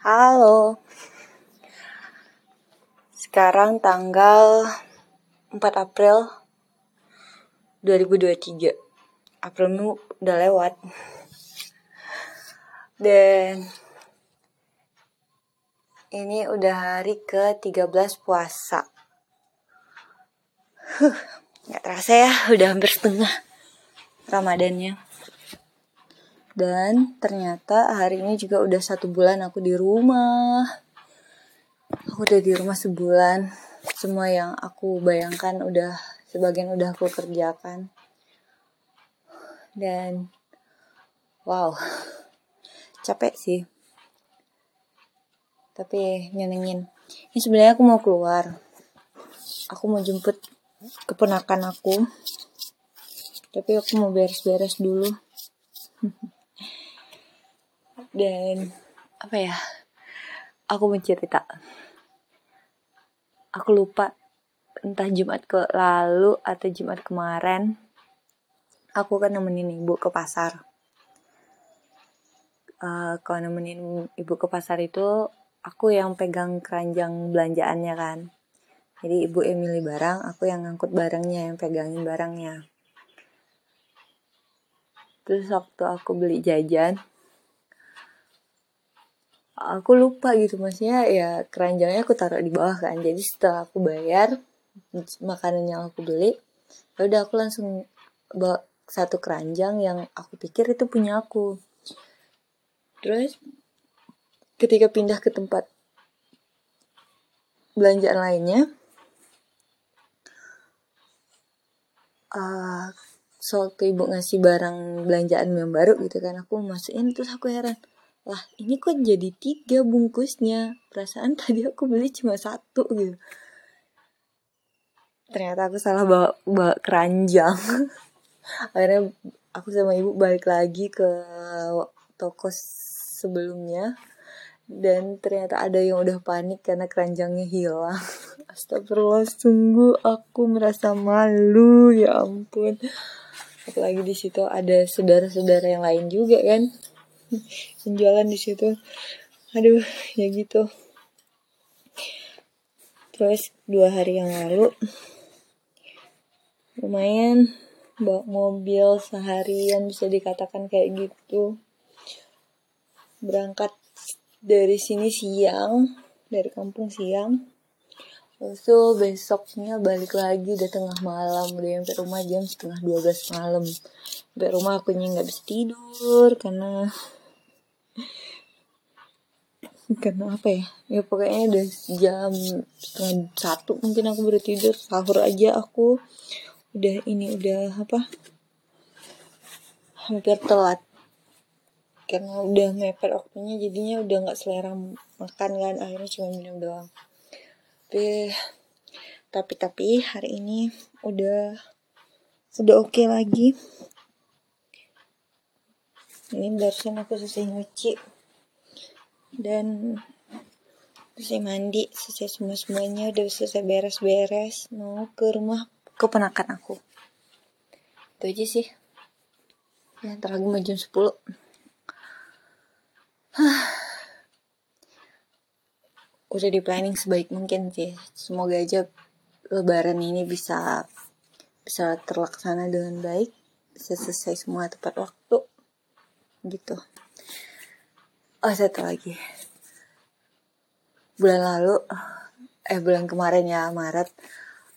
Halo. Sekarang tanggal 4 April 2023. April udah lewat. Dan ini udah hari ke-13 puasa. Huh, gak terasa ya, udah hampir setengah Ramadannya. Dan ternyata hari ini juga udah satu bulan aku di rumah. Aku udah di rumah sebulan. Semua yang aku bayangkan udah sebagian udah aku kerjakan. Dan wow, capek sih. Tapi nyenengin. Ini sebenarnya aku mau keluar. Aku mau jemput keponakan aku. Tapi aku mau beres-beres dulu. dan apa ya aku mau cerita. Aku lupa entah Jumat ke lalu atau Jumat kemarin aku kan nemenin ibu ke pasar. Uh, kalau nemenin ibu ke pasar itu aku yang pegang keranjang belanjaannya kan. Jadi ibu yang milih barang aku yang ngangkut barangnya yang pegangin barangnya. Terus waktu aku beli jajan aku lupa gitu maksudnya ya keranjangnya aku taruh di bawah kan. Jadi setelah aku bayar makanan yang aku beli ya udah aku langsung bawa satu keranjang yang aku pikir itu punya aku. Terus ketika pindah ke tempat belanjaan lainnya uh, sewaktu ibu ngasih barang belanjaan yang baru gitu kan aku masukin terus aku heran lah ini kok jadi tiga bungkusnya? Perasaan tadi aku beli cuma satu gitu. Ternyata aku salah bawa, bawa keranjang. Akhirnya aku sama ibu balik lagi ke toko sebelumnya. Dan ternyata ada yang udah panik karena keranjangnya hilang. Astagfirullah sungguh aku merasa malu ya ampun. Apalagi di situ ada saudara-saudara yang lain juga kan penjualan di situ. Aduh ya gitu. Terus dua hari yang lalu lumayan bawa mobil seharian bisa dikatakan kayak gitu. Berangkat dari sini siang dari kampung siang. Terus besoknya balik lagi udah tengah malam udah sampai rumah jam setengah 12 malam. Sampai rumah aku nggak bisa tidur karena karena apa ya? Ya pokoknya udah jam setengah satu mungkin aku baru tidur sahur aja aku. Udah ini udah apa? Hampir telat. Karena udah mepet waktunya jadinya udah nggak selera makan kan akhirnya cuma minum doang. Tapi tapi tapi hari ini udah udah oke okay lagi ini barusan aku selesai nyuci. Dan selesai mandi selesai semua semuanya udah selesai beres-beres mau ke rumah keponakan aku. Itu aja sih. Ya ntar lagi mau jam 10 udah di planning sebaik mungkin sih. Semoga aja lebaran ini bisa bisa terlaksana dengan baik bisa selesai semua tepat waktu gitu. Oh satu lagi. Bulan lalu eh bulan kemarin ya Maret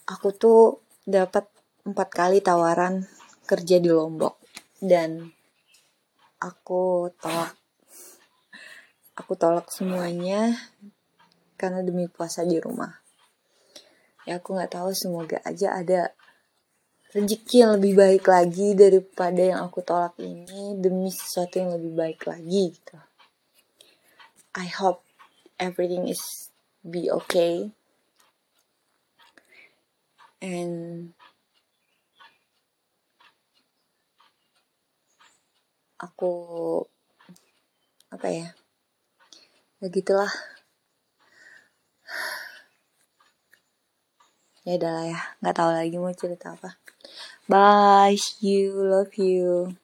aku tuh dapat empat kali tawaran kerja di Lombok. Dan aku tolak. Aku tolak semuanya karena demi puasa di rumah. Ya aku nggak tahu semoga aja ada rezeki yang lebih baik lagi daripada yang aku tolak ini demi sesuatu yang lebih baik lagi gitu. I hope everything is be okay. And aku apa ya? Ya gitulah. ya udah lah ya nggak tahu lagi mau cerita apa bye. You. Love you